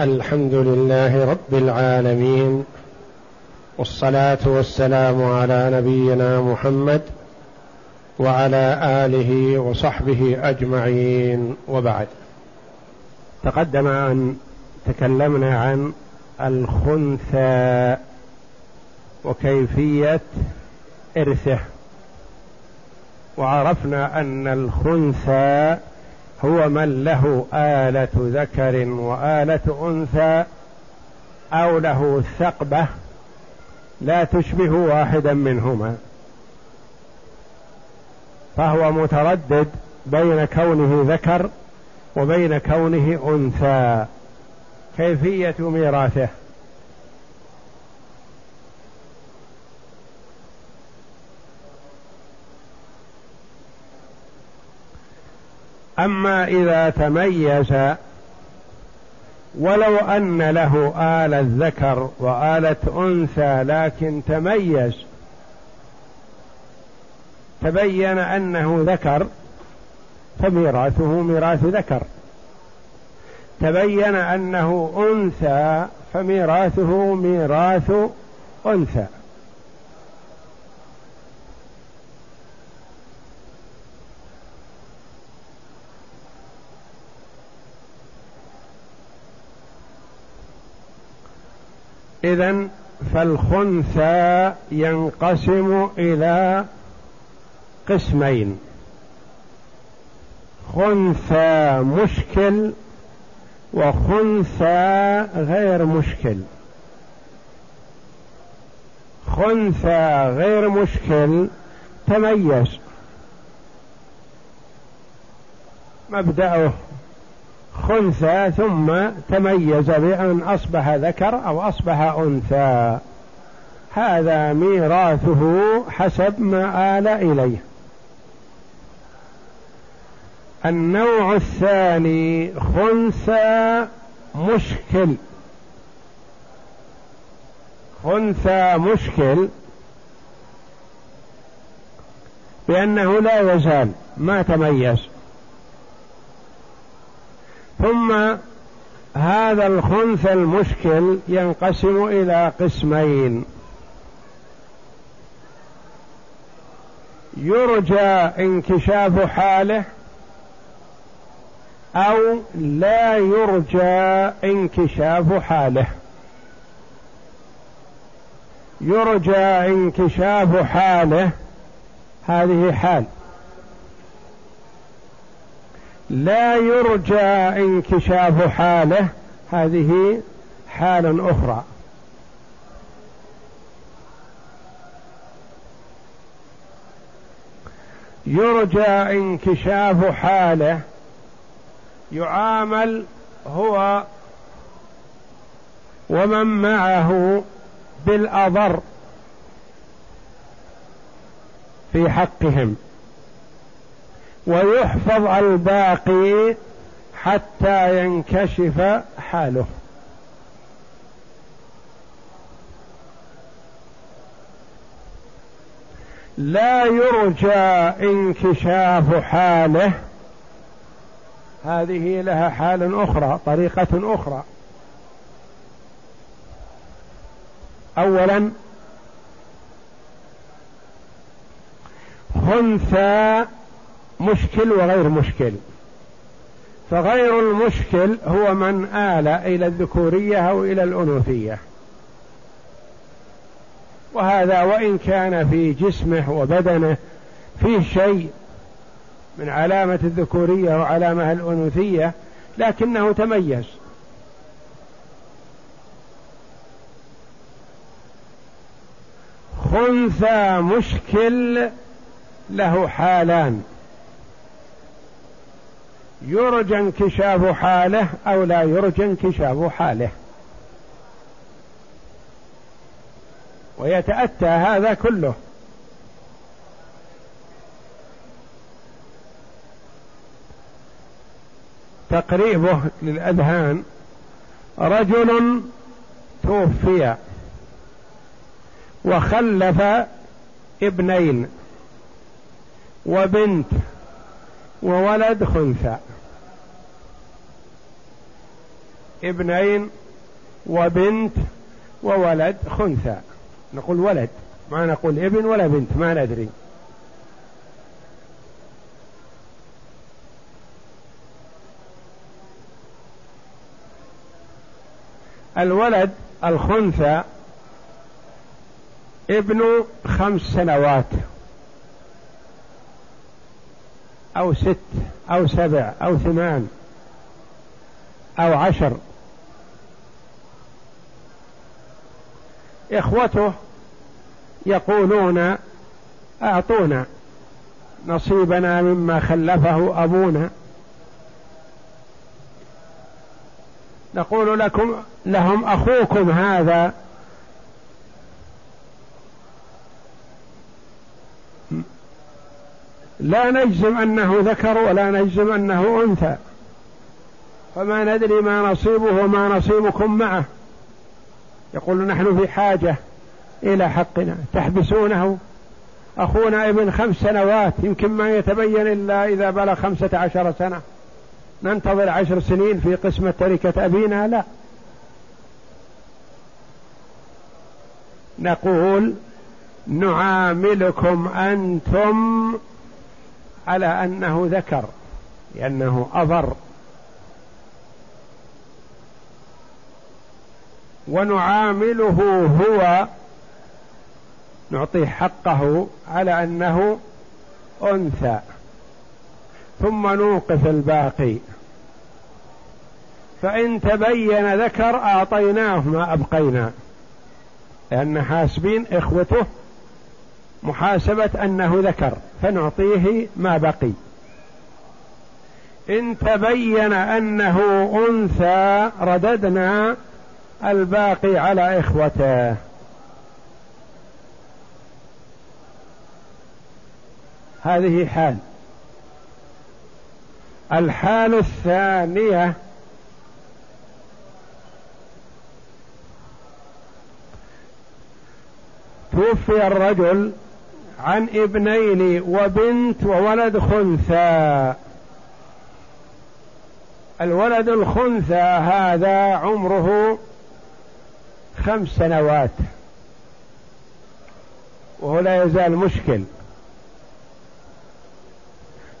الحمد لله رب العالمين والصلاة والسلام على نبينا محمد وعلى آله وصحبه أجمعين وبعد. تقدم أن تكلمنا عن الخنثى وكيفية إرثه. وعرفنا أن الخنثى هو من له آلة ذكر وآلة أنثى أو له ثقبة لا تشبه واحدا منهما. فهو متردد بين كونه ذكر وبين كونه أنثى. كيفية ميراثه؟ أما إذا تميز ولو أن له آلة ذكر وآلة أنثى لكن تميز تبين أنه ذكر فميراثه ميراث ذكر. تبين أنه أنثى فميراثه ميراث أنثى. إذا فالخنثى ينقسم إلى قسمين. خنثى مشكل وخنثى غير مشكل. خنثى غير مشكل تميز. مبدأه خنثى ثم تميز بأن أصبح ذكر أو أصبح أنثى. هذا ميراثه حسب ما آل إليه. النوع الثاني خنثى مشكل. خنثى مشكل بأنه لا يزال ما تميز. ثم هذا الخنث المشكل ينقسم إلى قسمين. يرجى انكشاف حاله أو لا يرجى انكشاف حاله. يرجى انكشاف حاله هذه حال. لا يرجى انكشاف حاله. هذه حال أخرى. يرجى انكشاف حاله. يعامل هو ومن معه بالأضر في حقهم. ويحفظ الباقي حتى ينكشف حاله. لا يرجى انكشاف حاله. هذه لها حال أخرى طريقة أخرى. اولا خنثى مشكل وغير مشكل. فغير المشكل هو من آل إلى الذكورية أو إلى الأنوثية. وهذا وإن كان في جسمه وبدنه فيه شيء من علامة الذكورية وعلامة الأنوثية لكنه تميز. خنثى مشكل له حالان. يرجى انكشاف حاله أو لا يرجى انكشاف حاله. ويتأتى هذا كله. تقريبه للأذهان. رجل توفي وخلف ابنين وبنت وولد خنثى ابنين وبنت وولد خنثى. نقول ولد ما نقول ابن ولا بنت ما ندري. الولد الخنثى ابن خمس سنوات. أو ست أو سبع أو ثمان أو عشر. إخوته يقولون أعطونا نصيبنا مما خلفه أبونا. نقول لكم لهم أخوكم هذا لا نجزم أنه ذكر ولا نجزم أنه أنثى. فما ندري ما نصيبه وما نصيبكم معه. يقول نحن في حاجة إلى حقنا. تحبسونه؟ أخونا ابن خمس سنوات يمكن ما يتبين إلا إذا بلغ خمسة عشر سنة. ننتظر عشر سنين في قسمة تركة أبينا؟ لا. نقول نعاملكم أنتم على أنه ذكر لأنه أضر. ونعامله هو نعطيه حقه على أنه أنثى. ثم نوقف الباقي. فإن تبين ذكر أعطيناه ما أبقينا. لأن حاسبين إخوته محاسبة أنه ذكر فنعطيه ما بقي. إن تبين أنه أنثى رددنا الباقي على إخوته. هذه حال. الحال الثانية توفي الرجل عن ابنين وبنت وولد خنثى. الولد الخنثى هذا عمره خمس سنوات. وهو لا يزال مشكل.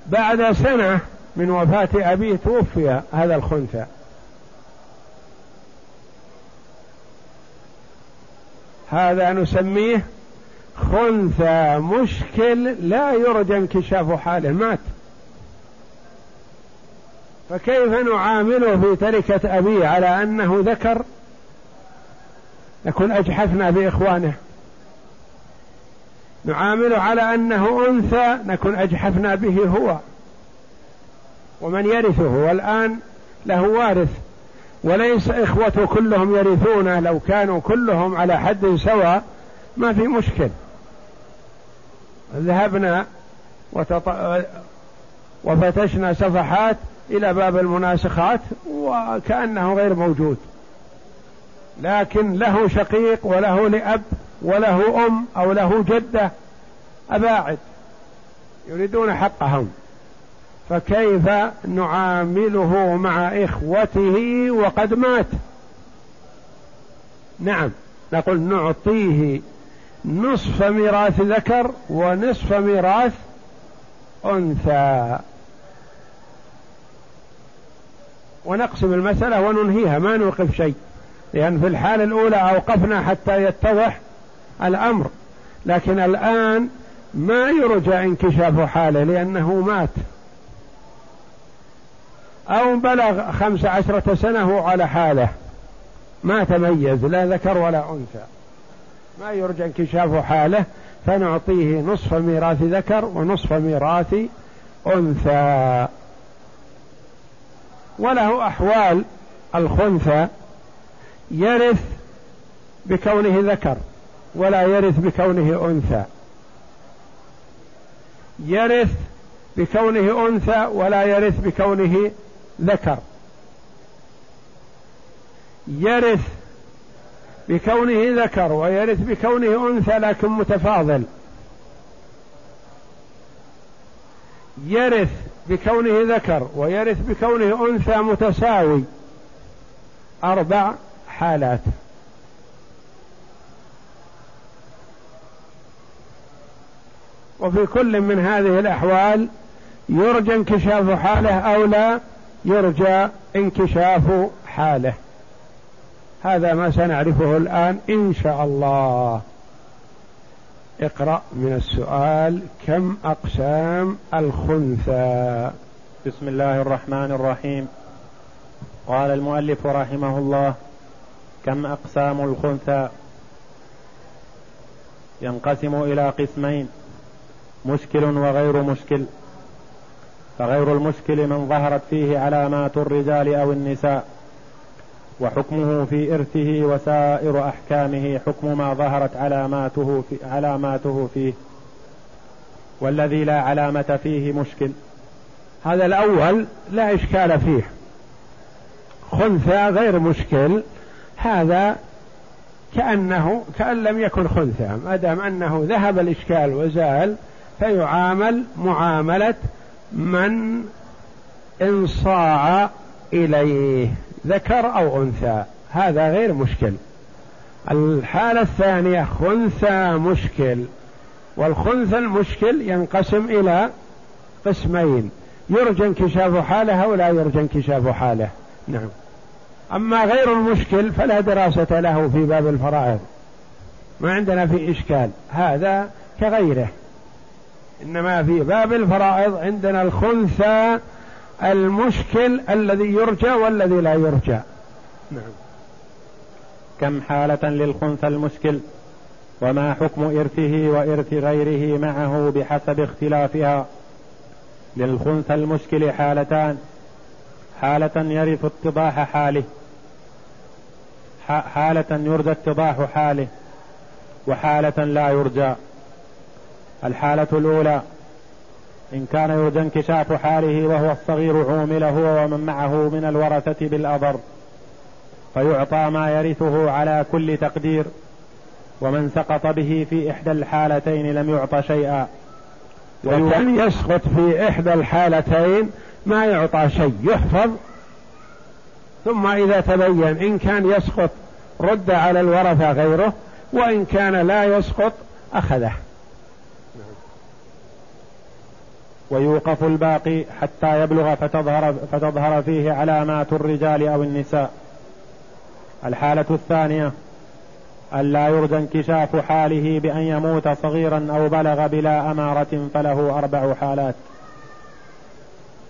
بعد سنة من وفاة أبيه توفي هذا الخنثى. هذا نسميه خنثى مشكل لا يرجى انكشاف حاله مات. فكيف نعامله في تركة أبيه على أنه ذكر؟ نكون أجحفنا بإخوانه. نعامله على أنه أنثى نكون أجحفنا به هو. ومن يرثه والآن له وارث. وليس إخوته كلهم يرثونه لو كانوا كلهم على حد سواء ما في مشكل. ذهبنا وتط... وفتشنا صفحات إلى باب المناسخات وكأنه غير موجود. لكن له شقيق وله لأب وله أم أو له جدة أباعد يريدون حقهم. فكيف نعامله مع إخوته وقد مات؟ نعم نقول نعطيه نصف ميراث ذكر ونصف ميراث أنثى. ونقسم المسألة وننهيها ما نوقف شيء لأن في الحالة الأولى أوقفنا حتى يتضح الأمر. لكن الآن ما يرجى انكشاف حاله لأنه مات. أو بلغ خمس عشرة سنة على حالة. ما تميز لا ذكر ولا أنثى. ما يرجى انكشاف حاله فنعطيه نصف ميراث ذكر ونصف ميراث أنثى. وله أحوال الخنثى يرث بكونه ذكر ولا يرث بكونه أنثى. يرث بكونه أنثى ولا يرث بكونه ذكر. يرث بكونه ذكر ويرث بكونه أنثى لكن متفاضل. يرث بكونه ذكر ويرث بكونه أنثى متساوي. أربع حالات. وفي كل من هذه الأحوال يرجى انكشاف حاله أو لا يرجى انكشاف حاله. هذا ما سنعرفه الآن إن شاء الله. اقرأ من السؤال كم أقسام الخنثى؟ بسم الله الرحمن الرحيم. قال المؤلف رحمه الله كم أقسام الخنثى؟ ينقسم إلى قسمين مشكل وغير مشكل. فغير المشكل من ظهرت فيه علامات الرجال أو النساء. وحكمه في إرثه وسائر أحكامه حكم ما ظهرت علاماته في علاماته فيه. والذي لا علامة فيه مشكل. هذا الأول لا إشكال فيه. خنثى غير مشكل. هذا كأنه كأن لم يكن خنثى. ما دام أنه ذهب الإشكال وزال فيعامل معاملة من انصاع إليه ذكر أو أنثى هذا غير مشكل. الحالة الثانية خنثى مشكل. والخنثى المشكل ينقسم إلى قسمين. يرجى انكشاف حاله أو لا يرجى انكشاف حاله. نعم. أما غير المشكل فلا دراسة له في باب الفرائض. ما عندنا في إشكال. هذا كغيره. إنما في باب الفرائض عندنا الخنثى المشكل الذي يرجى والذي لا يرجى. نعم. كم حالة للخنثى المشكل؟ وما حكم إرثه وإرث غيره معه بحسب اختلافها؟ للخنثى المشكل حالتان. حالة يرث اتضاح حاله. حالة يرجى اتضاح حاله. وحالة لا يرجى. الحالة الأولى إن كان يرجى انكشاف حاله وهو الصغير عومل هو ومن معه من الورثة بالأضر. فيعطى ما يرثه على كل تقدير. ومن سقط به في إحدى الحالتين لم يعط شيئا. وكان يسقط في إحدى الحالتين ما يعطى شيء يحفظ. ثم إذا تبين إن كان يسقط رد على الورثة غيره وإن كان لا يسقط أخذه. ويوقف الباقي حتى يبلغ فتظهر, فتظهر فيه علامات الرجال أو النساء. الحالة الثانية ألا يرجى انكشاف حاله بأن يموت صغيرا أو بلغ بلا أمارة فله أربع حالات.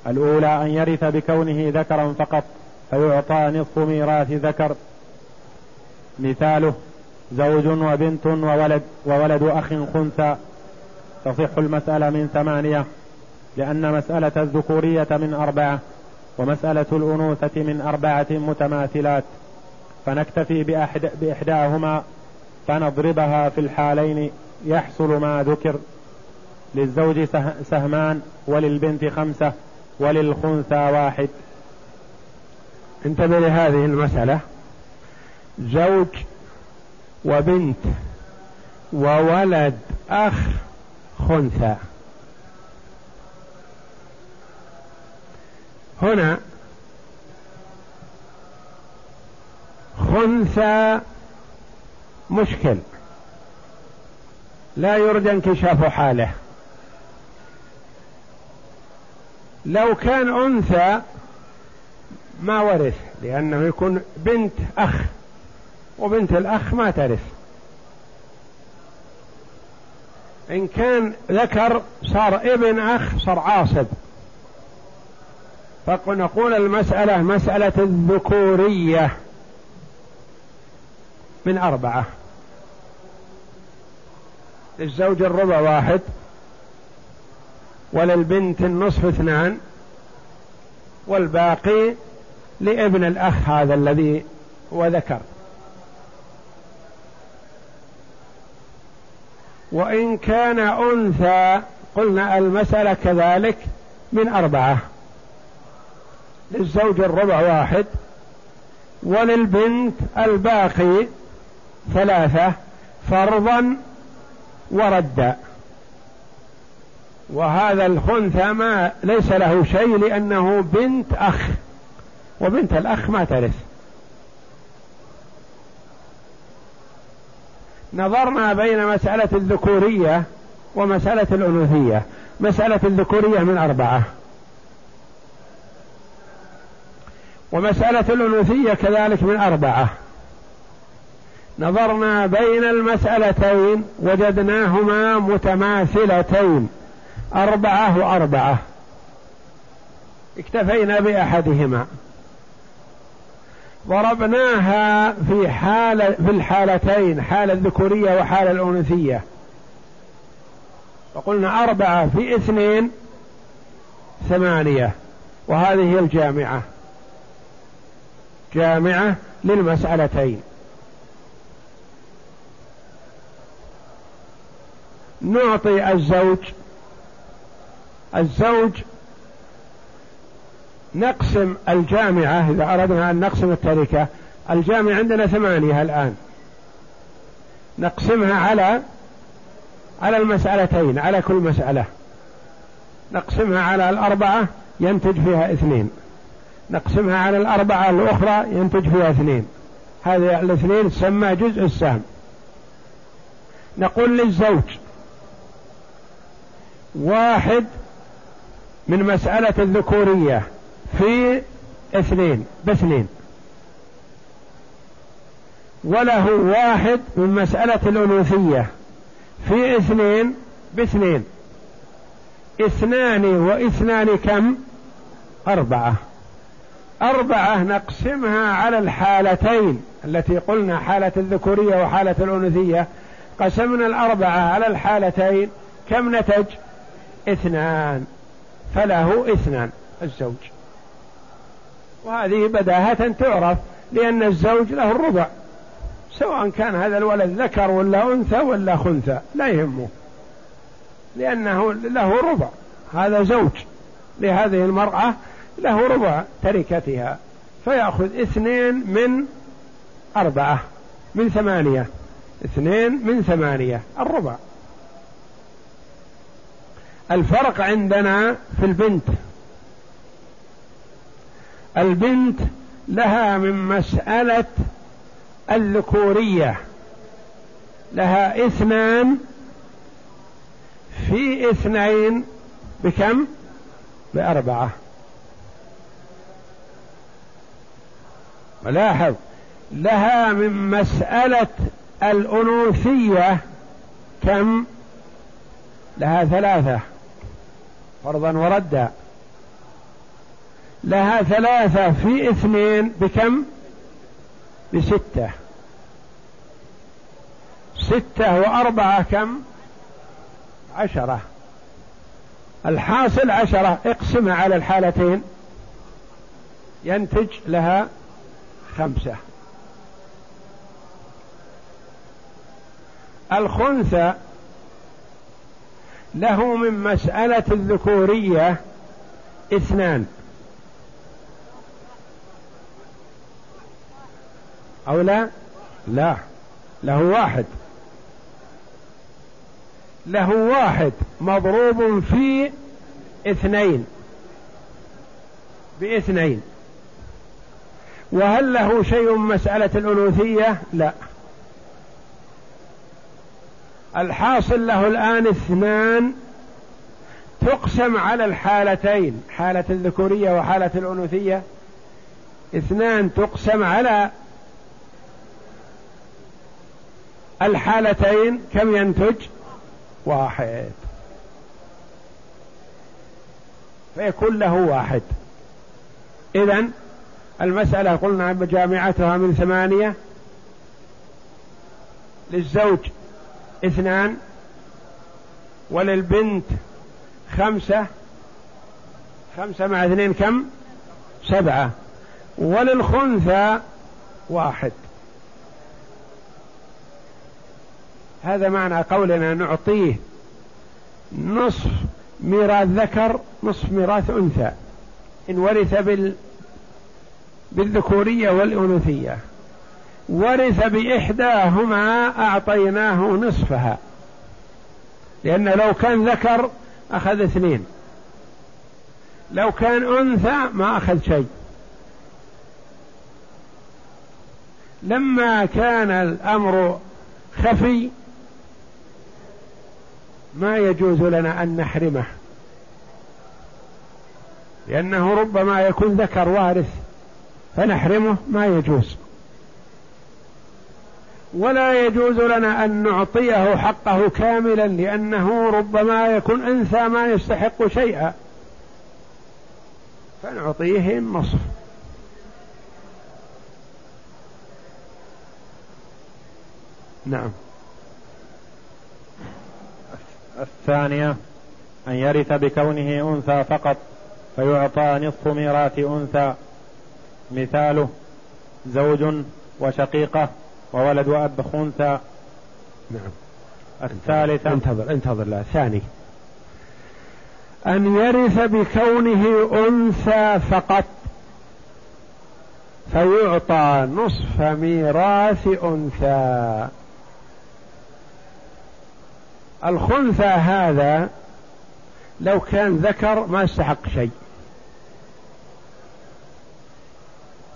الأولى أن يرث بكونه ذكرا فقط فيعطى نصف ميراث ذكر. مثاله زوج وبنت وولد وولد أخ خنثى. تصح المسألة من ثمانية. لأن مسألة الذكورية من أربعة ومسألة الأنوثة من أربعة متماثلات فنكتفي بأحد بإحداهما فنضربها في الحالين يحصل ما ذكر. للزوج سهمان وللبنت خمسة وللخنثى واحد. انتبه لهذه المسألة. زوج وبنت وولد أخ خنثى. هنا خنثى مشكل. لا يرجى انكشاف حاله. لو كان أنثى ما ورث لأنه يكون بنت أخ وبنت الأخ ما ترث. إن كان ذكر صار ابن أخ صار عاصب. فنقول المسألة مسألة الذكورية من أربعة. للزوج الربع واحد وللبنت النصف اثنان والباقي لابن الأخ هذا الذي وذكر وإن كان أنثى قلنا المسألة كذلك من أربعة. للزوج الربع واحد وللبنت الباقي ثلاثة فرضا وردا. وهذا الخنثى ما ليس له شيء لأنه بنت أخ وبنت الأخ ما ترث. نظرنا بين مسألة الذكورية ومسألة الأنوثية. مسألة الذكورية من أربعة. ومسألة الأنوثية كذلك من أربعة. نظرنا بين المسألتين وجدناهما متماثلتين أربعة وأربعة. اكتفينا بأحدهما. ضربناها في حال في الحالتين حال الذكورية وحال الأنوثية. فقلنا أربعة في اثنين ثمانية وهذه الجامعة. جامعة للمسألتين. نعطي الزوج الزوج نقسم الجامعة إذا أردنا أن نقسم التركة الجامعة عندنا ثمانية الآن. نقسمها على على المسألتين على كل مسألة. نقسمها على الأربعة ينتج فيها اثنين. نقسمها على الأربعة الأخرى ينتج فيها اثنين. هذه الاثنين تسمى جزء السهم. نقول للزوج واحد من مسألة الذكورية في اثنين باثنين. وله واحد من مسألة الأنوثية في اثنين باثنين. اثنان واثنان كم؟ أربعة. أربعة نقسمها على الحالتين التي قلنا حالة الذكورية وحالة الأنوثية. قسمنا الأربعة على الحالتين. كم نتج؟ اثنان. فله اثنان الزوج. وهذه بداهة تعرف لأن الزوج له الربع سواء كان هذا الولد ذكر ولا أنثى ولا خنثى لا يهمه لأنه له ربع هذا زوج. لهذه المرأة له ربع تركتها فيأخذ اثنين من أربعة من ثمانية اثنين من ثمانية الربع. الفرق عندنا في البنت. البنت لها من مسألة الذكورية. لها اثنان في اثنين بكم؟ بأربعة. ولاحظ لها من مسألة الأنوثية كم؟ لها ثلاثة فرضا وردا. لها ثلاثة في اثنين بكم؟ بستة. ستة وأربعة كم؟ عشرة. الحاصل عشرة اقسمها على الحالتين. ينتج لها خمسة. الخنثى له من مسألة الذكورية اثنان. أو لا؟ لا. له واحد. له واحد مضروب في اثنين. باثنين. وهل له شيء مسألة الأنوثية؟ لا. الحاصل له الآن اثنان تقسم على الحالتين حالة الذكورية وحالة الأنوثية. اثنان تقسم على الحالتين كم ينتج؟ واحد. فيكون له واحد. إذا المسألة قلنا جامعتها من ثمانية للزوج اثنان وللبنت خمسة خمسة مع اثنين كم؟ سبعة. وللخنثى واحد. هذا معنى قولنا نعطيه نصف ميراث ذكر نصف ميراث أنثى. إن ورث بال بالذكورية والأنوثية. ورث بإحداهما أعطيناه نصفها. لأن لو كان ذكر أخذ اثنين. لو كان أنثى ما أخذ شيء. لما كان الأمر خفي ما يجوز لنا أن نحرمه. لأنه ربما يكون ذكر وارث. فنحرمه ما يجوز. ولا يجوز لنا أن نعطيه حقه كاملا لأنه ربما يكون أنثى ما يستحق شيئا. فنعطيه النصف. نعم. الثانية أن يرث بكونه أنثى فقط فيعطى نصف ميراث أنثى. مثاله زوج وشقيقة وولد أب خنثى. نعم. الثالثة. انتظر انتظر لا ثاني. أن يرث بكونه أنثى فقط. فيعطى نصف ميراث أنثى. الخنثى هذا لو كان ذكر ما استحق شيء.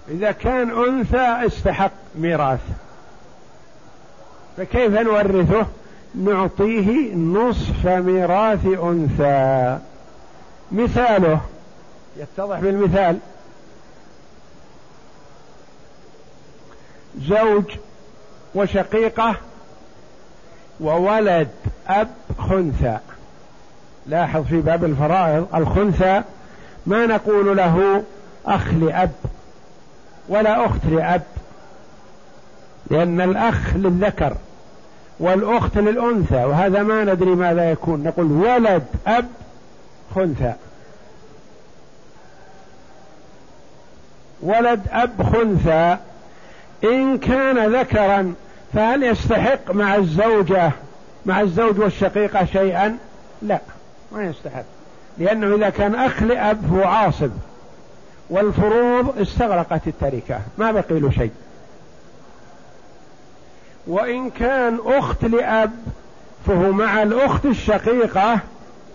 إذا كان أنثى استحق ميراث فكيف نورثه؟ نعطيه نصف ميراث أنثى. مثاله. يتضح بالمثال. زوج وشقيقة وولد أب خنثى. لاحظ في باب الفرائض الخنثى ما نقول له أخ لأب. ولا أخت لأب لأن الأخ للذكر والأخت للأنثى وهذا ما ندري ماذا يكون. نقول ولد أب خنثى. ولد أب خنثى. إن كان ذكرا فهل يستحق مع الزوجة مع الزوج والشقيقة شيئا؟ لا ما يستحق. لأنه إذا كان أخ لأب هو عاصب. والفروض استغرقت التركة ما بقي له شيء. وإن كان أخت لأب فهو مع الأخت الشقيقة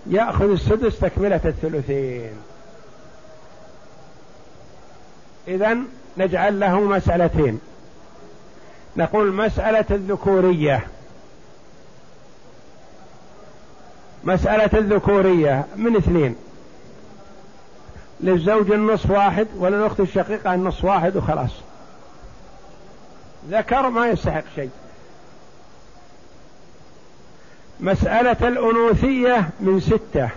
يأخذ السدس تكملة الثلثين. إذا نجعل له مسألتين. نقول مسألة الذكورية. مسألة الذكورية من اثنين. للزوج النصف واحد وللأخت الشقيقة النصف واحد وخلاص. ذكر ما يستحق شيء. مسألة الأنوثية من ستة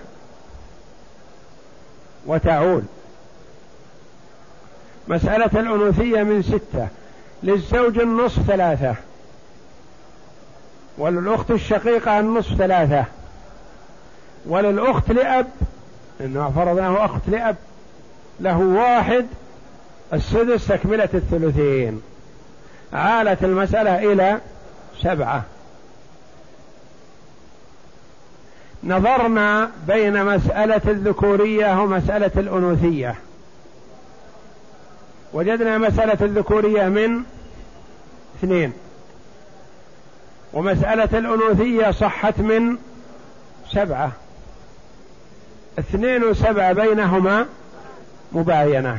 وتعول مسألة الأنوثية من ستة للزوج النصف ثلاثة وللأخت الشقيقة النصف ثلاثة وللأخت لأب إنه فرضناه أخت لأب له واحد السدس تكملة الثلثين. عالت المسألة إلى سبعة. نظرنا بين مسألة الذكورية ومسألة الأنوثية. وجدنا مسألة الذكورية من اثنين. ومسألة الأنوثية صحت من سبعة. اثنين وسبعة بينهما مباينة.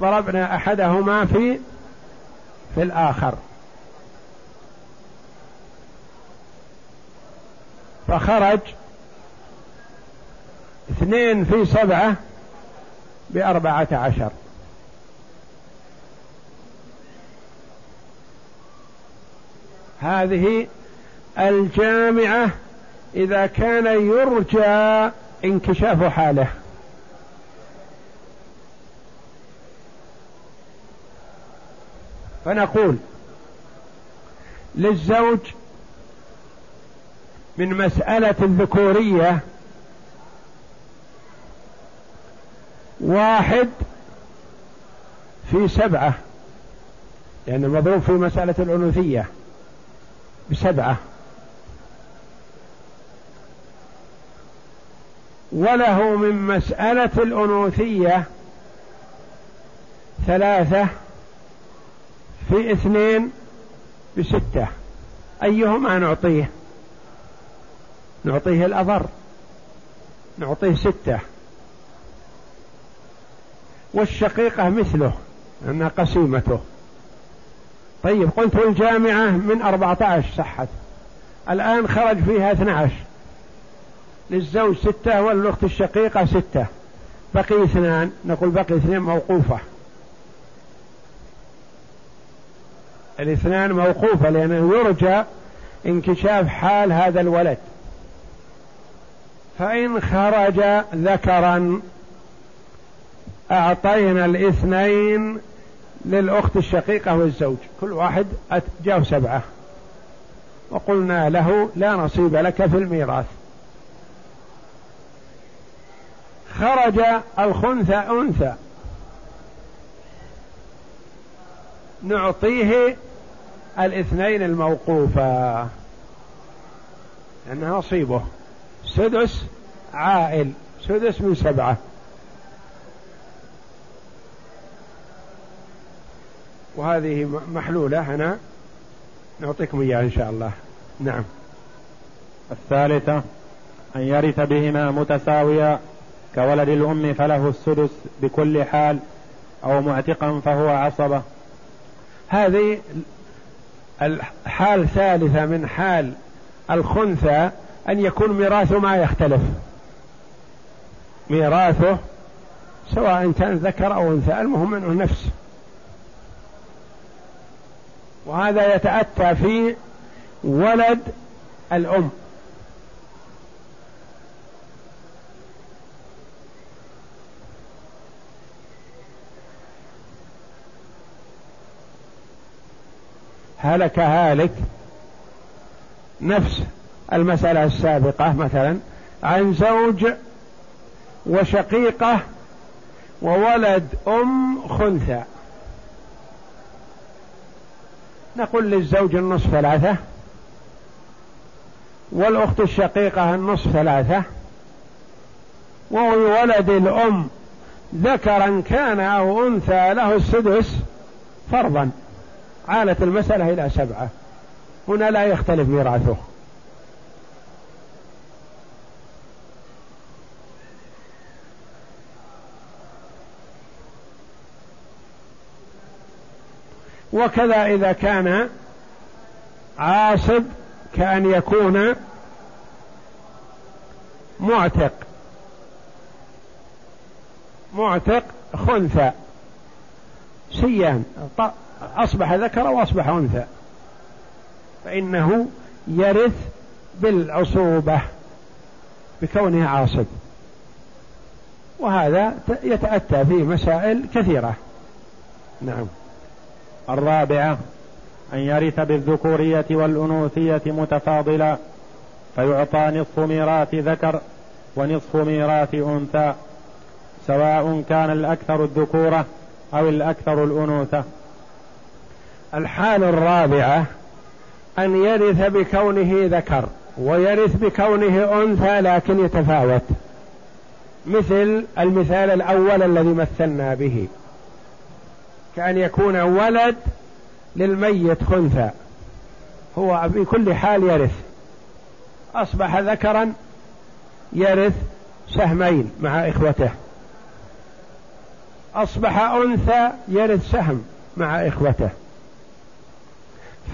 ضربنا أحدهما في في الآخر. فخرج اثنين في سبعة بأربعة عشر. هذه الجامعة إذا كان يرجى انكشاف حاله. فنقول للزوج من مسألة الذكورية واحد في سبعة لأن يعني مضروب في مسألة الأنوثية بسبعة. وله من مسألة الأنوثية ثلاثة في اثنين بستة. أيهما نعطيه؟ نعطيه الأضر. نعطيه ستة. والشقيقة مثله أنها قسيمته. طيب قلت الجامعة من أربعة عشر صحت. الآن خرج فيها اثنى عشر للزوج ستة والأخت الشقيقة ستة. بقي اثنان نقول بقي اثنين موقوفة. الاثنان موقوفة لأنه يرجى انكشاف حال هذا الولد. فإن خرج ذكرا أعطينا الاثنين للأخت الشقيقة والزوج. كل واحد جاء سبعة. وقلنا له لا نصيب لك في الميراث. خرج الخنثى أنثى. نعطيه الاثنين الموقوفة. لأنها نصيبه. سدس عائل. سدس من سبعة. وهذه محلولة. هنا نعطيكم إياها إن شاء الله. نعم. الثالثة أن يرث بهما متساويا كولد الأم فله السدس بكل حال أو معتقا فهو عصبة. هذه الحال ثالثة من حال الخنثى أن يكون ميراثه ما يختلف. ميراثه سواء كان ذكر أو أنثى المهم أنه نفس. وهذا يتأتى في ولد الأم. هلك هالك نفس المسألة السابقة مثلا عن زوج وشقيقة وولد أم خنثى. نقول للزوج النصف ثلاثة والأخت الشقيقة النصف ثلاثة وولد الأم ذكرا كان أو أنثى له السدس فرضا. عالت المسألة إلى سبعة. هنا لا يختلف ميراثه. وكذا إذا كان عاصب كأن يكون معتق. معتق خنثى. سيان. أصبح ذكر وأصبح أنثى. فإنه يرث بالعصوبة بكونه عاصب. وهذا يتأتى في مسائل كثيرة. نعم. الرابعة أن يرث بالذكورية والأنوثية متفاضلا فيعطى نصف ميراث ذكر ونصف ميراث أنثى سواء كان الأكثر الذكورة أو الأكثر الأنوثة. الحال الرابعة أن يرث بكونه ذكر ويرث بكونه أنثى لكن يتفاوت. مثل المثال الأول الذي مثلنا به. كأن يكون ولد للميت خنثى هو في كل حال يرث. أصبح ذكرا يرث سهمين مع إخوته. أصبح أنثى يرث سهم مع إخوته.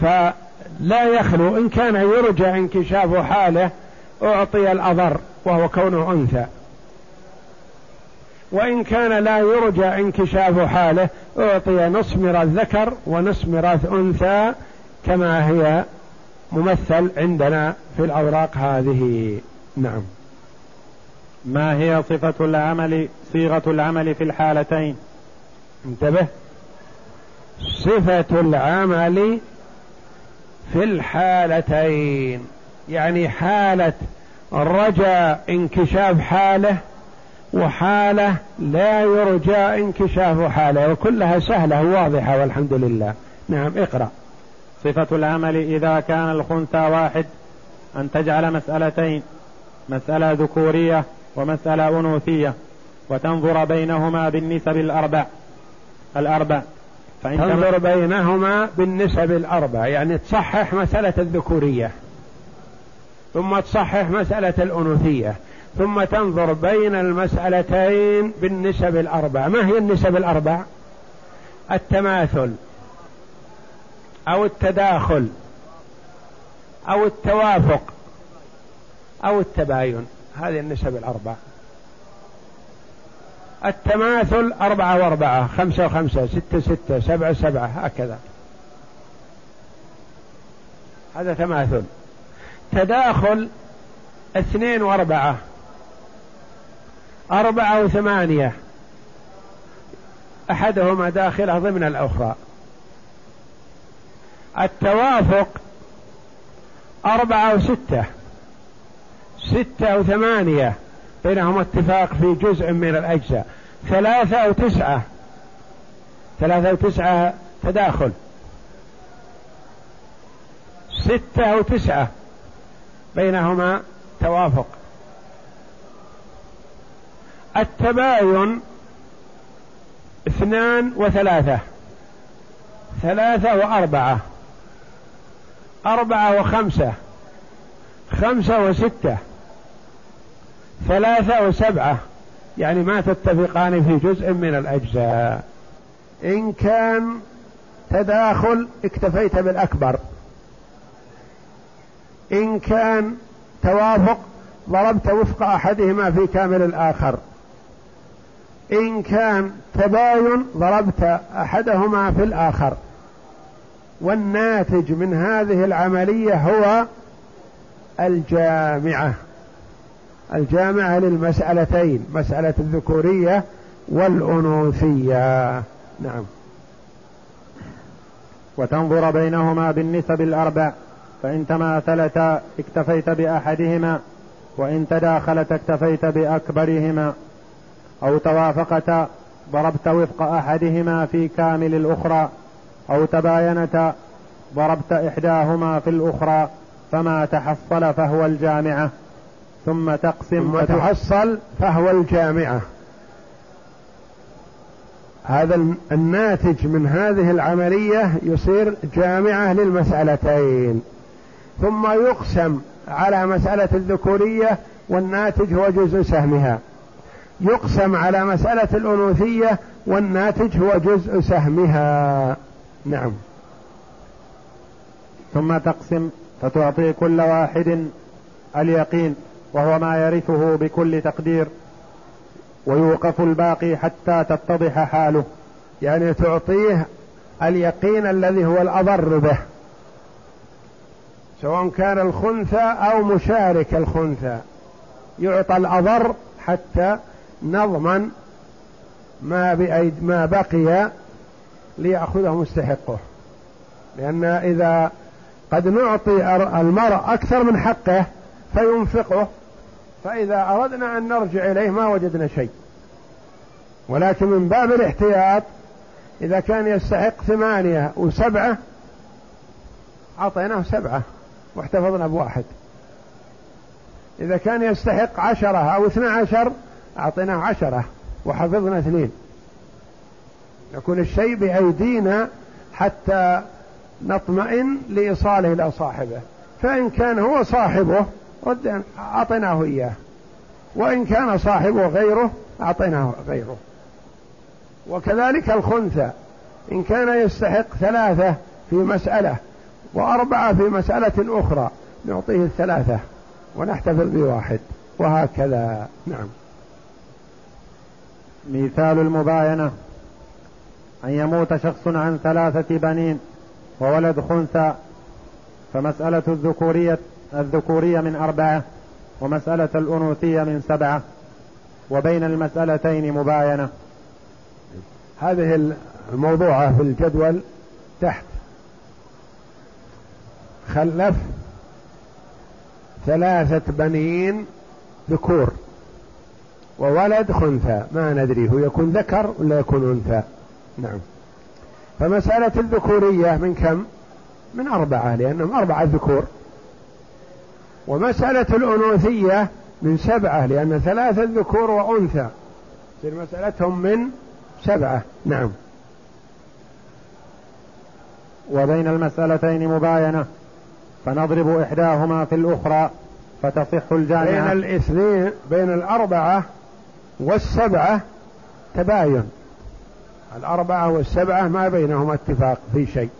فلا يخلو إن كان يرجى انكشاف حاله أعطي الأضر وهو كونه أنثى. وإن كان لا يرجى انكشاف حاله أعطي نصف ميراث ذكر ونصف ميراث أنثى كما هي ممثل عندنا في الأوراق هذه. نعم. ما هي صفة العمل صيغة العمل في الحالتين؟ انتبه. صفة العمل في الحالتين. يعني حالة رجاء انكشاف حاله وحالة لا يرجى انكشاف حاله وكلها سهلة واضحة والحمد لله. نعم اقرأ. صفة العمل إذا كان الخنثى واحد أن تجعل مسألتين مسألة ذكورية ومسألة أنوثية وتنظر بينهما بالنسب الأربع. فإن تنظر بينهما بالنسب الأربع يعني تصحح مسألة الذكورية ثم تصحح مسألة الأنوثية ثم تنظر بين المسألتين بالنسب الأربع. ما هي النسب الأربع؟ التماثل أو التداخل أو التوافق أو التباين. هذه النسب الأربع. التماثل أربعة وأربعة خمسة وخمسة ستة ستة سبعة سبعة هكذا. هذا تماثل. تداخل اثنين وأربعة. أربعة وثمانية. أحدهما داخله ضمن الأخرى. التوافق أربعة وستة. ستة وثمانية. بينهم اتفاق في جزء من الأجزاء. ثلاثة وتسعة ثلاثة وتسعة تداخل. ستة وتسعة بينهما توافق. التباين اثنان وثلاثة. ثلاثة وأربعة. أربعة وخمسة. خمسة وستة. ثلاثة وسبعة يعني ما تتفقان في جزء من الأجزاء. إن كان تداخل اكتفيت بالأكبر. إن كان توافق ضربت وفق أحدهما في كامل الآخر. إن كان تباين ضربت أحدهما في الآخر. والناتج من هذه العملية هو الجامعة. الجامعة للمسألتين مسألة الذكورية والأنوثية. نعم. وتنظر بينهما بالنسب الأربع فإن تماثلتا اكتفيت بأحدهما وإن تداخلت اكتفيت بأكبرهما أو توافقتا ضربت وفق أحدهما في كامل الأخرى أو تباينتا ضربت إحداهما في الأخرى فما تحصل فهو الجامعة. ثم تقسم ثم تحصل فهو الجامعة. هذا الناتج من هذه العملية يصير جامعة للمسألتين. ثم يقسم على مسألة الذكورية والناتج هو جزء سهمها. يقسم على مسألة الأنوثية والناتج هو جزء سهمها. نعم. ثم تقسم فتعطي كل واحد اليقين. وهو ما يرثه بكل تقدير ويوقف الباقي حتى تتضح حاله. يعني تعطيه اليقين الذي هو الأضر به سواء كان الخنثى أو مشارك الخنثى. يعطى الأضر حتى نضمن ما بأيد ما بقي ليأخذه مستحقه. لأن إذا قد نعطي المرء أكثر من حقه فينفقه. فإذا أردنا أن نرجع إليه ما وجدنا شيء. ولكن من باب الاحتياط إذا كان يستحق ثمانية وسبعة أعطيناه سبعة واحتفظنا بواحد. إذا كان يستحق عشرة أو اثنى عشر أعطيناه عشرة وحفظنا اثنين. يكون الشيء بأيدينا حتى نطمئن لإيصاله إلى صاحبه. فإن كان هو صاحبه أعطيناه إياه. وإن كان صاحبه غيره أعطيناه غيره. وكذلك الخنثى. إن كان يستحق ثلاثة في مسألة وأربعة في مسألة أخرى نعطيه الثلاثة ونحتفظ بواحد. وهكذا نعم. مثال المباينة. أن يموت شخص عن ثلاثة بنين وولد خنثى فمسألة الذكورية الذكورية من أربعة ومسألة الأنوثية من سبعة وبين المسألتين مباينة. هذه الموضوعة في الجدول تحت. خلف ثلاثة بنين ذكور وولد خنثى. ما ندري هو يكون ذكر ولا يكون أنثى. نعم. فمسألة الذكورية من كم؟ من أربعة لأنهم أربعة ذكور. ومسألة الأنوثية من سبعة لأن ثلاثة ذكور وأنثى. تصير مسألتهم من سبعة. نعم. وبين المسألتين مباينة. فنضرب إحداهما في الأخرى فتصح الجامعة. بين الاثنين بين الأربعة والسبعة تباين. الأربعة والسبعة ما بينهما اتفاق في شيء.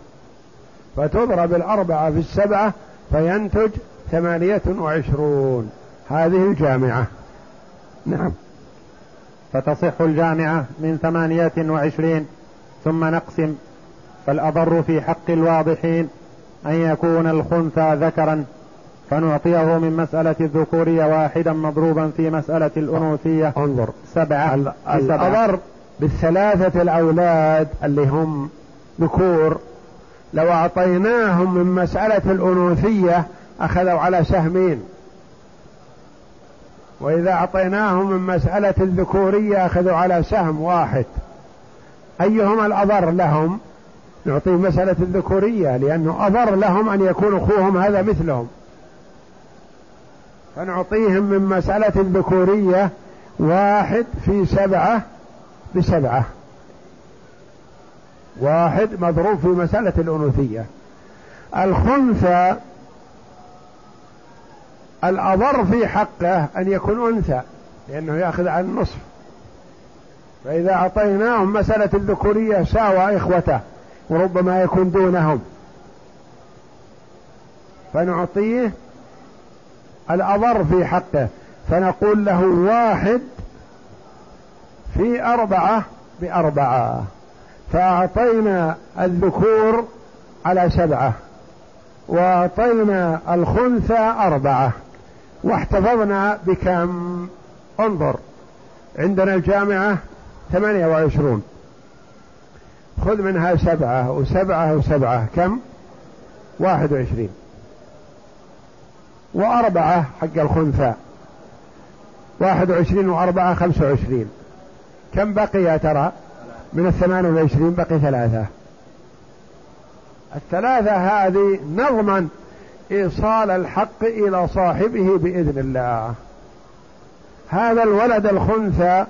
فتضرب الأربعة في السبعة فينتج ثمانية وعشرون. هذه الجامعة. نعم. فتصح الجامعة من ثمانية وعشرين ثم نقسم. فالأضر في حق الواضحين أن يكون الخنثى ذكرا فنعطيه من مسألة الذكورية واحدا مضروبا في مسألة الأنوثية. انظر. سبعة. الأضر بالثلاثة الأولاد اللي هم ذكور لو أعطيناهم من مسألة الأنوثية أخذوا على سهمين. وإذا أعطيناهم من مسألة الذكورية أخذوا على سهم واحد. أيهما الأضر لهم؟ نعطيه مسألة الذكورية لأنه أضر لهم أن يكون أخوهم هذا مثلهم. فنعطيهم من مسألة الذكورية واحد في سبعة بسبعة. واحد مضروب في مسألة الأنوثية. الخنثى الأضر في حقه أن يكون أنثى لأنه يأخذ عن النصف. فإذا أعطيناهم مسألة الذكورية ساوى إخوته وربما يكون دونهم. فنعطيه الأضر في حقه فنقول له واحد في أربعة بأربعة. فأعطينا الذكور على سبعة وأعطينا الخنثى أربعة. واحتفظنا بكم. انظر عندنا الجامعة ثمانية وعشرون. خذ منها سبعة وسبعة وسبعة. كم؟ واحد وعشرين. وأربعة حق الخنثى واحد وعشرين وأربعة خمسة وعشرين. كم بقي يا ترى؟ من الثمان والعشرين بقي ثلاثة. الثلاثة هذه نضمن إيصال الحق إلى صاحبه بإذن الله. هذا الولد الخنثى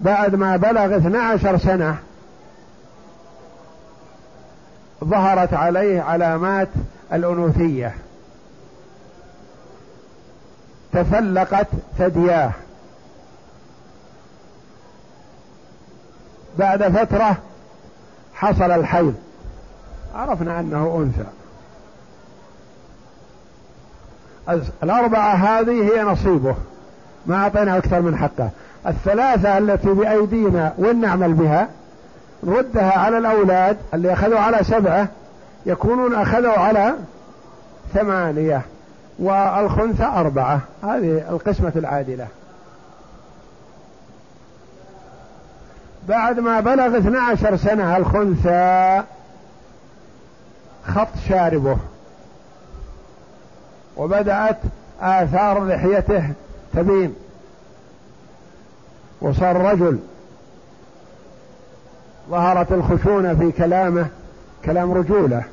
بعد ما بلغ 12 سنة ظهرت عليه علامات الأنوثية. تفلقت ثدياه. بعد فترة حصل الحيض. عرفنا أنه أنثى. الأربعة هذه هي نصيبه. ما أعطينا أكثر من حقه. الثلاثة التي بأيدينا وين نعمل بها نردها على الأولاد اللي أخذوا على سبعة يكونون أخذوا على ثمانية والخنثى أربعة. هذه القسمة العادلة. بعد ما بلغ 12 سنة الخنثى خط شاربه. وبدأت آثار لحيته تبين. وصار رجل ظهرت الخشونة في كلامه كلام رجولة.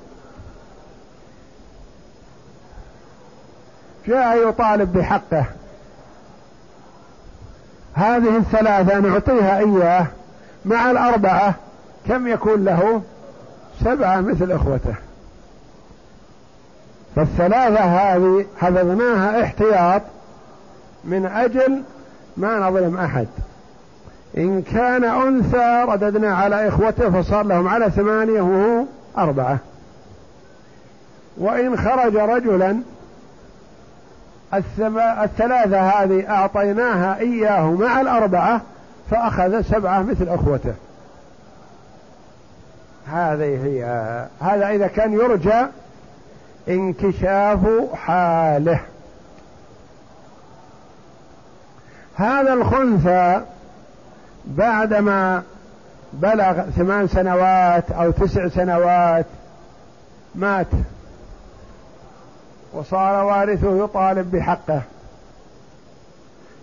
جاء يطالب بحقه. هذه الثلاثة نعطيها إياه مع الأربعة كم يكون له؟ سبعة مثل إخوته. فالثلاثة هذه حفظناها احتياط من أجل ما نظلم أحد. إن كان أنثى رددنا على إخوته فصار لهم على ثمانية وهو أربعة. وإن خرج رجلا الثلاثة هذه أعطيناها إياه مع الأربعة فأخذ سبعة مثل أخوته. هذه هي هذا إذا كان يرجى انكشاف حاله. هذا الخنثى بعدما بلغ ثمان سنوات أو تسع سنوات مات. وصار وارثه يطالب بحقه.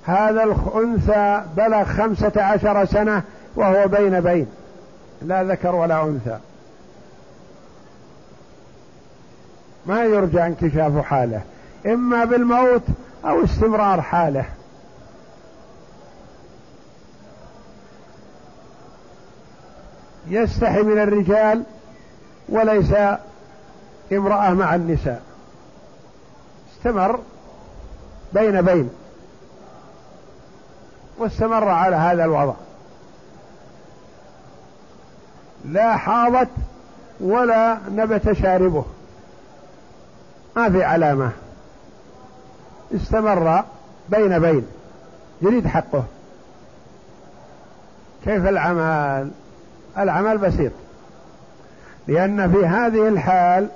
هذا الأنثى بلغ خمسة عشر سنة وهو بين بين. لا ذكر ولا أنثى. ما يرجى انكشاف حاله إما بالموت أو استمرار حاله. يستحي من الرجال وليس امرأة مع النساء. استمر بين بين. واستمر على هذا الوضع. لا حاضت ولا نبت شاربه. ما في علامة. استمر بين بين. يريد حقه. كيف العمل؟ العمل بسيط. لأن في هذه الحال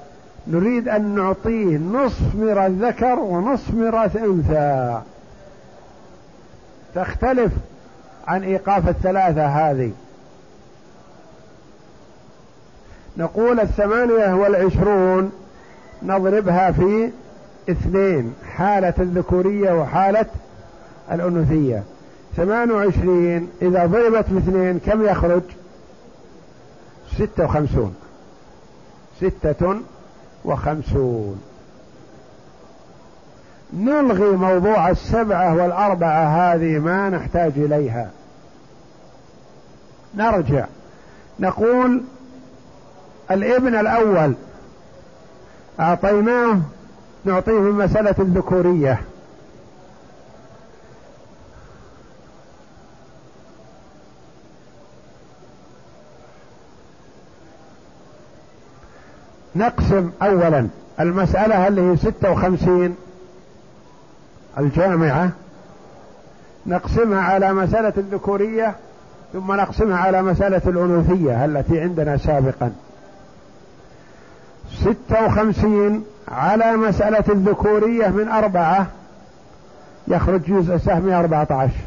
نريد أن نعطيه نصف ميراث ذكر ونصف ميراث أنثى. تختلف عن إيقاف الثلاثة هذه. نقول الثمانية والعشرون نضربها في اثنين حالة الذكورية وحالة الأنوثية. ثمان وعشرين إذا ضربت باثنين كم يخرج؟ ستة وخمسون. ستة وخمسون. نلغي موضوع السبعة والأربعة هذه ما نحتاج إليها. نرجع. نقول الابن الأول أعطيناه نعطيه مسألة الذكورية نقسم أولا المسألة اللي هي ستة وخمسين الجامعة. نقسمها على مسألة الذكورية ثم نقسمها على مسألة الأنوثية التي عندنا سابقا. ستة وخمسين على مسألة الذكورية من أربعة. يخرج جزء سهمي أربعة عشر.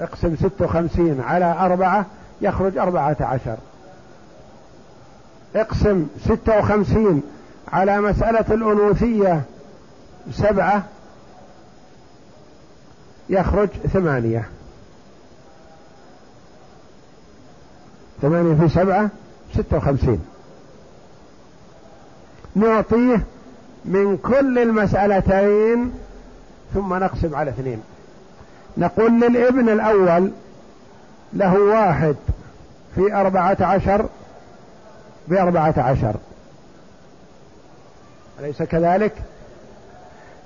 اقسم ستة وخمسين على أربعة يخرج أربعة عشر. اقسم ستة وخمسين على مسألة الأنوثية سبعة يخرج ثمانية. ثمانية في سبعة ستة وخمسين. نعطيه من كل المسألتين ثم نقسم على اثنين. نقول للابن الأول له واحد في أربعة عشر بأربعة عشر. أليس كذلك؟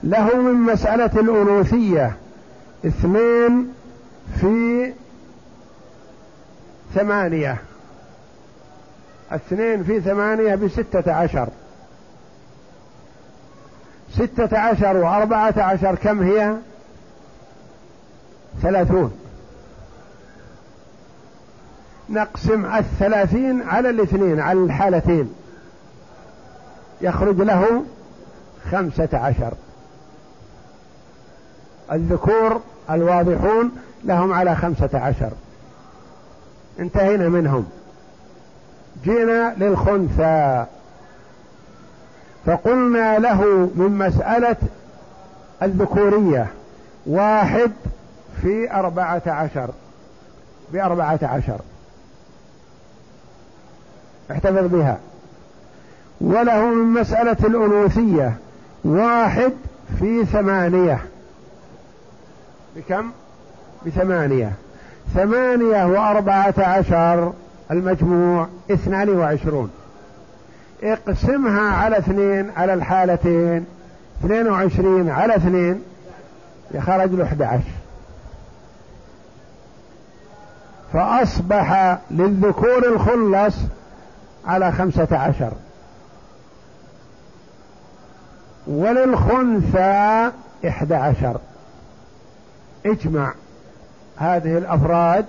له من مسألة الأنوثية اثنين في ثمانية. اثنين في ثمانية بستة عشر. ستة عشر وأربعة عشر كم هي؟ ثلاثون. نقسم الثلاثين على الاثنين على الحالتين. يخرج له خمسة عشر. الذكور الواضحون لهم على خمسة عشر. انتهينا منهم. جينا للخنثى. فقلنا له من مسألة الذكورية واحد في أربعة عشر. بأربعة عشر. احتفظ بها. وله من مسألة الأنوثية واحد في ثمانية. بكم؟ بثمانية. ثمانية وأربعة عشر المجموع اثنان وعشرون. اقسمها على اثنين على الحالتين. اثنين وعشرين على اثنين. يخرج له احد عشر فأصبح للذكور الخلص على خمسة عشر. وللخنثى إحدى عشر اجمع هذه الأفراد.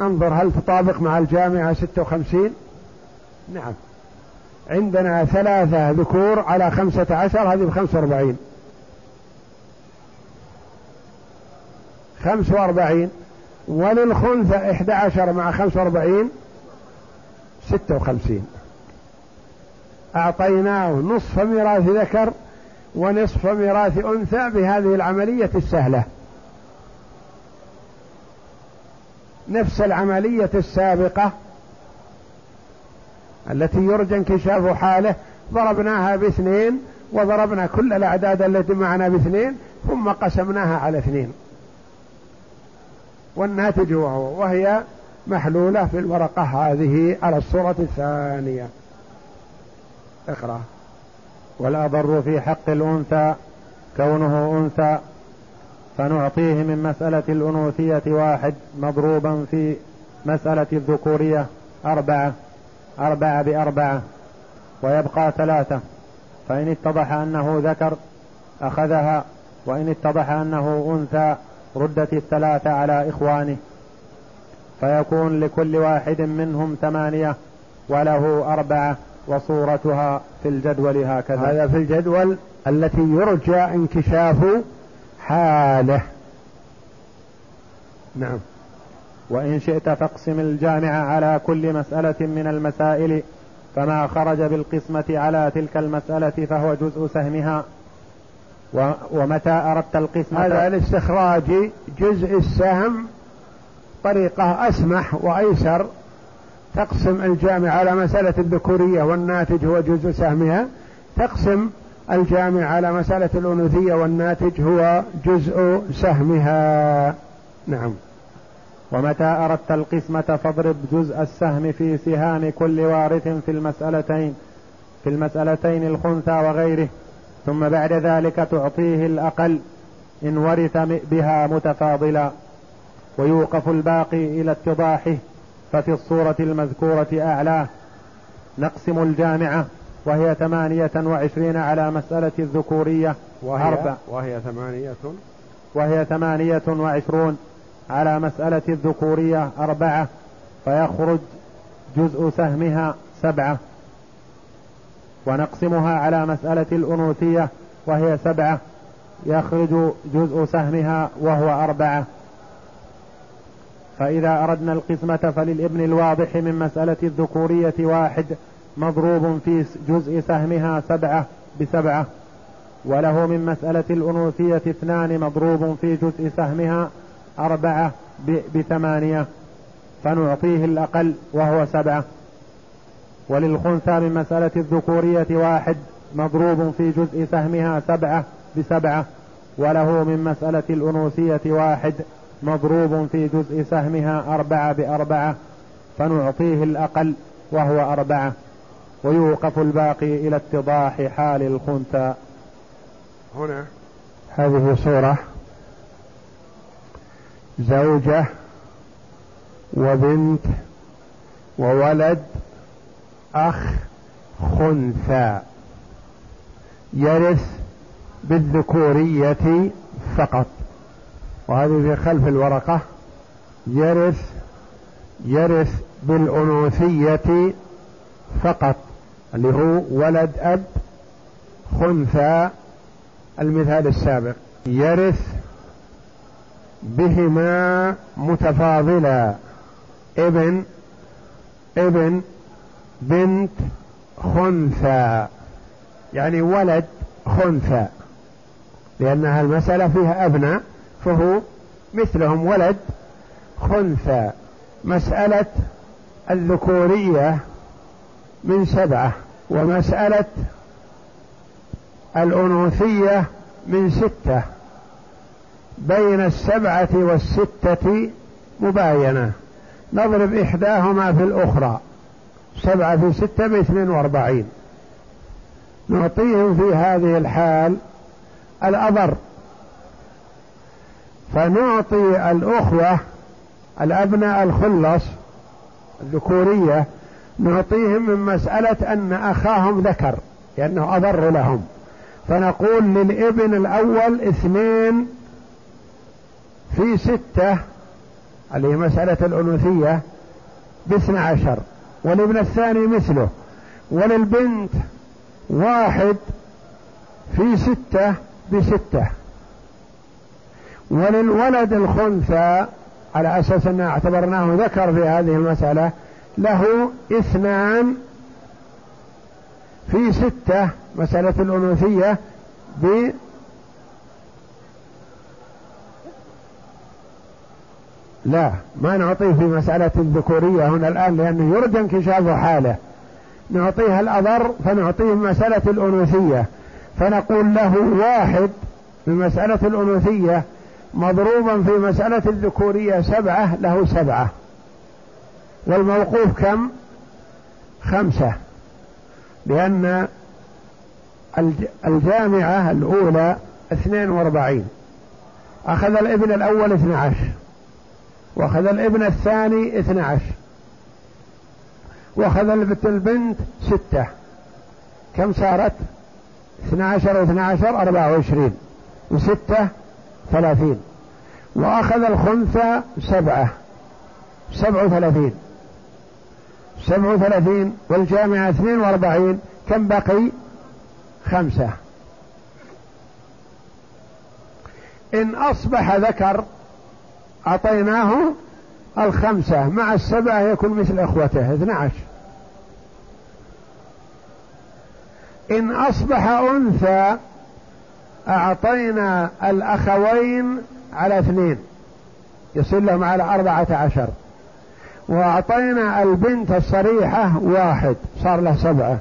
انظر هل تطابق مع الجامعة ستة وخمسين؟ نعم. عندنا ثلاثة ذكور على خمسة عشر هذه بخمسة وأربعين. خمس وأربعين. وللخنثى إحدى عشر مع خمسة وأربعين ستة وخمسين. أعطيناه نصف ميراث ذكر ونصف ميراث أنثى بهذه العملية السهلة. نفس العملية السابقة التي يرجى انكشاف حاله. ضربناها باثنين وضربنا كل الأعداد التي معنا باثنين ثم قسمناها على اثنين. والناتج وهو وهي محلولة في الورقة هذه على الصورة الثانية. اقرأ. والأضر في حق الأنثى كونه أنثى. فنعطيه من مسألة الأنوثية واحد مضروبا في مسألة الذكورية أربعة. أربعة بأربعة ويبقى ثلاثة. فإن اتضح أنه ذكر أخذها وإن اتضح أنه أنثى ردت الثلاثة على إخوانه. فيكون لكل واحد منهم ثمانية وله أربعة وصورتها في الجدول هكذا. هذا في الجدول التي يرجى انكشاف حاله. نعم. وإن شئت فاقسم الجامع على كل مسألة من المسائل فما خرج بالقسمة على تلك المسألة فهو جزء سهمها. ومتى أردت القسمة؟ هذا الاستخراج جزء السهم طريقة أسمح وأيسر. تقسم الجامع على مسألة الذكورية والناتج هو جزء سهمها. تقسم الجامع على مسألة الأنوثية والناتج هو جزء سهمها. نعم. ومتى أردت القسمة فاضرب جزء السهم في سهام كل وارث في المسألتين في المسألتين الخنثى وغيره ثم بعد ذلك تعطيه الأقل إن ورث بها متفاضلا. ويوقف الباقي إلى اتضاحه ففي الصورة المذكورة أعلاه نقسم الجامعة وهي ثمانية وعشرين على مسألة الذكورية وهي؟ أربع. وهي ثمانية؟ وهي ثمانية وعشرون. على مسألة الذكورية أربعة فيخرج جزء سهمها سبعة. ونقسمها على مسألة الأنوثية وهي سبعة يخرج جزء سهمها وهو أربعة. فإذا أردنا القسمة فللابن الواضح من مسألة الذكورية واحد مضروب في جزء سهمها سبعة بسبعة. وله من مسألة الأنوثية اثنان مضروب في جزء سهمها أربعة بثمانية فنعطيه الأقل وهو سبعة. وللخنثى من مسألة الذكورية واحد مضروب في جزء سهمها سبعة بسبعة وله من مسألة الأنوثية واحد مضروب في جزء سهمها أربعة بأربعة فنعطيه الأقل وهو أربعة. ويوقف الباقي إلى اتضاح حال الخنثى. هنا. هذه صورة. زوجة وبنت وولد أخ خنثى. يرث بالذكورية فقط. وهذه في خلف الورقة. يرث يرث بالأنوثية فقط اللي هو ولد أب خنثى المثال السابق. يرث بهما متفاضلا. ابن ابن بنت خنثى. يعني ولد خنثى. لأنها المسألة فيها أبناء فهو مثلهم ولد خنثى. مسألة الذكورية من سبعة ومسألة الأنوثية من ستة. بين السبعة والستة مباينة. نضرب إحداهما في الأخرى. سبعة في ستة باثنين وأربعين. نعطيهم في هذه الحال الأضر. فنعطي الأخوة الأبناء الخلص الذكورية نعطيهم من مسألة أن أخاهم ذكر لأنه أضر لهم. فنقول للابن الأول اثنين في ستة اللي هي مسألة الأنوثية باثنى عشر. والابن الثاني مثله. وللبنت واحد في ستة بستة. وللولد الخنثى على أساس أن اعتبرناه ذكر في هذه المسألة له اثنان في ستة مسألة الأنوثية لا ما نعطيه في مسألة الذكورية هنا الآن لأنه يرجى انكشاف حاله. نعطيها الأضر فنعطيه مسألة الأنوثية. فنقول له واحد في مسألة الأنوثية مضروبا في مسألة الذكورية سبعة له سبعة. والموقوف كم؟ خمسة. لأن الجامعة الأولى اثنين وأربعين. أخذ الابن الأول اثنى عشر. وأخذ الابن الثاني اثنى عشر وأخذ البنت ستة. كم صارت؟ اثنا عشر واثنا عشر أربعة وعشرين. وستة ثلاثين. وأخذ الخنثى سبعة. سبع وثلاثين. سبع وثلاثين والجامعة اثنين وأربعين. كم بقي خمسة. إن أصبح ذكر أعطيناه الخمسة مع السبعة يكون مثل إخوته اثنى عشر إن أصبح أنثى أعطينا الأخوين على اثنين. يصير لهم على أربعة عشر. وأعطينا البنت الصريحة واحد صار له سبعة.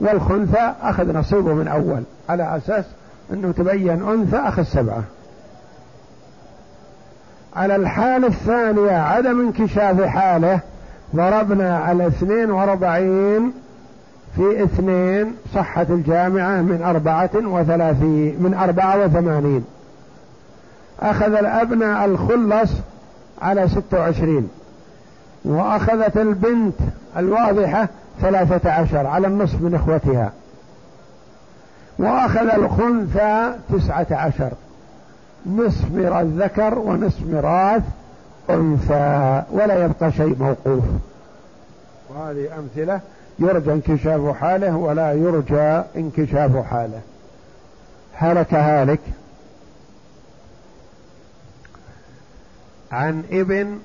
والخنثى أخذ نصيبه من أول. على أساس أنه تبين أنثى أخذ سبعة. على الحالة الثانية عدم انكشاف حاله ضربنا على اثنين واربعين في اثنين صحة الجامعة من أربعة وثلاثين من أربعة وثمانين. أخذ الأبناء الخلص على ستة وعشرين. وأخذت البنت الواضحة ثلاثة عشر على النصف من إخوتها. وأخذ الخنثى تسعة عشر. نصف ميراث ذكر ونصف ميراث أنثى ولا يبقى شيء موقوف. وهذه أمثلة يرجى انكشاف حاله ولا يرجى انكشاف حاله. هلك هالك. عن ابن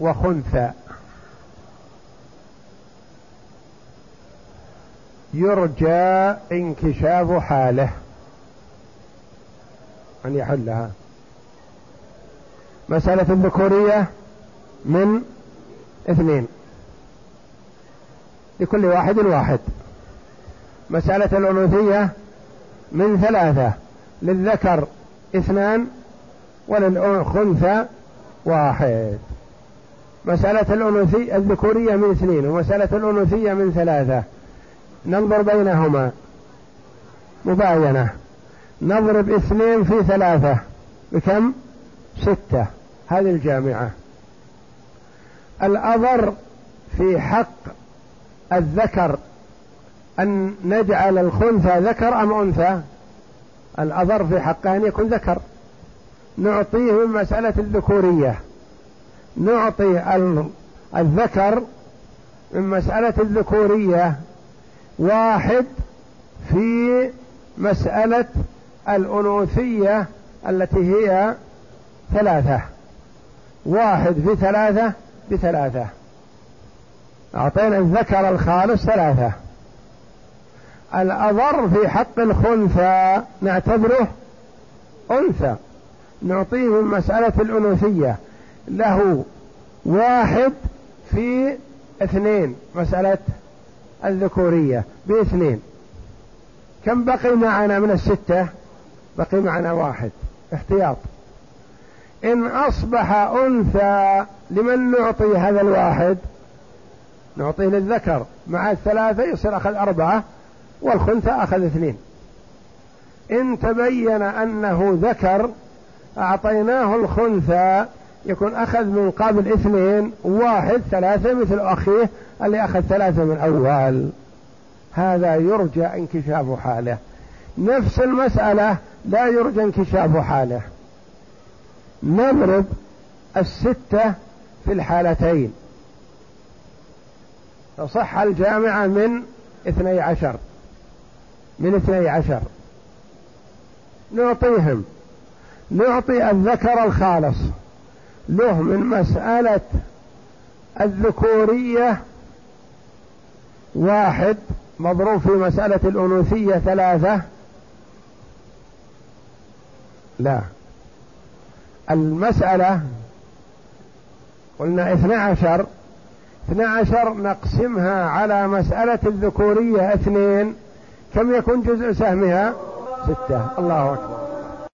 وخنثى. يرجى انكشاف حاله. أن يحلها. مسألة الذكورية من اثنين. لكل واحد واحد. مسألة الأنوثية من ثلاثة. للذكر اثنان وللأنثى واحد. مسألة الأنوثية الذكورية من اثنين ومسألة الأنوثية من ثلاثة. ننظر بينهما. مباينة. نضرب اثنين في ثلاثة. بكم؟ ستة. هذه الجامعة. الأضر في حق الذكر. أن نجعل الخنثى ذكر أم أنثى؟ الأضر في حقه أن يكون ذكر. نعطيه من مسألة الذكورية. نعطي الذكر من مسألة الذكورية واحد في مسألة الأنوثية التي هي ثلاثة. واحد في ثلاثة بثلاثة. أعطينا الذكر الخالص ثلاثة. الأضر في حق الخنثى نعتبره أنثى. نعطيه من مسألة الأنوثية له واحد في اثنين مسألة الذكورية باثنين. كم بقي معنا من الستة؟ بقي معنا واحد. احتياط. إن أصبح أنثى لمن نعطي هذا الواحد؟ نعطيه للذكر. مع الثلاثة يصير أخذ أربعة والخنثى أخذ اثنين. إن تبين أنه ذكر أعطيناه الخنثى يكون أخذ من قبل اثنين واحد ثلاثة مثل أخيه اللي أخذ ثلاثة من أول. هذا يرجى انكشاف حاله. نفس المسألة لا يرجى انكشاف حاله. نضرب الستة في الحالتين. فصح الجامعة من اثني عشر. من اثني عشر. نعطيهم. نعطي الذكر الخالص. له من مسألة الذكورية واحد مضروب في مسألة الأنوثية ثلاثة. لا. المسألة قلنا اثنى عشر. اثنى عشر نقسمها على مسألة الذكورية اثنين. كم يكون جزء سهمها؟ ستة. الله أكبر.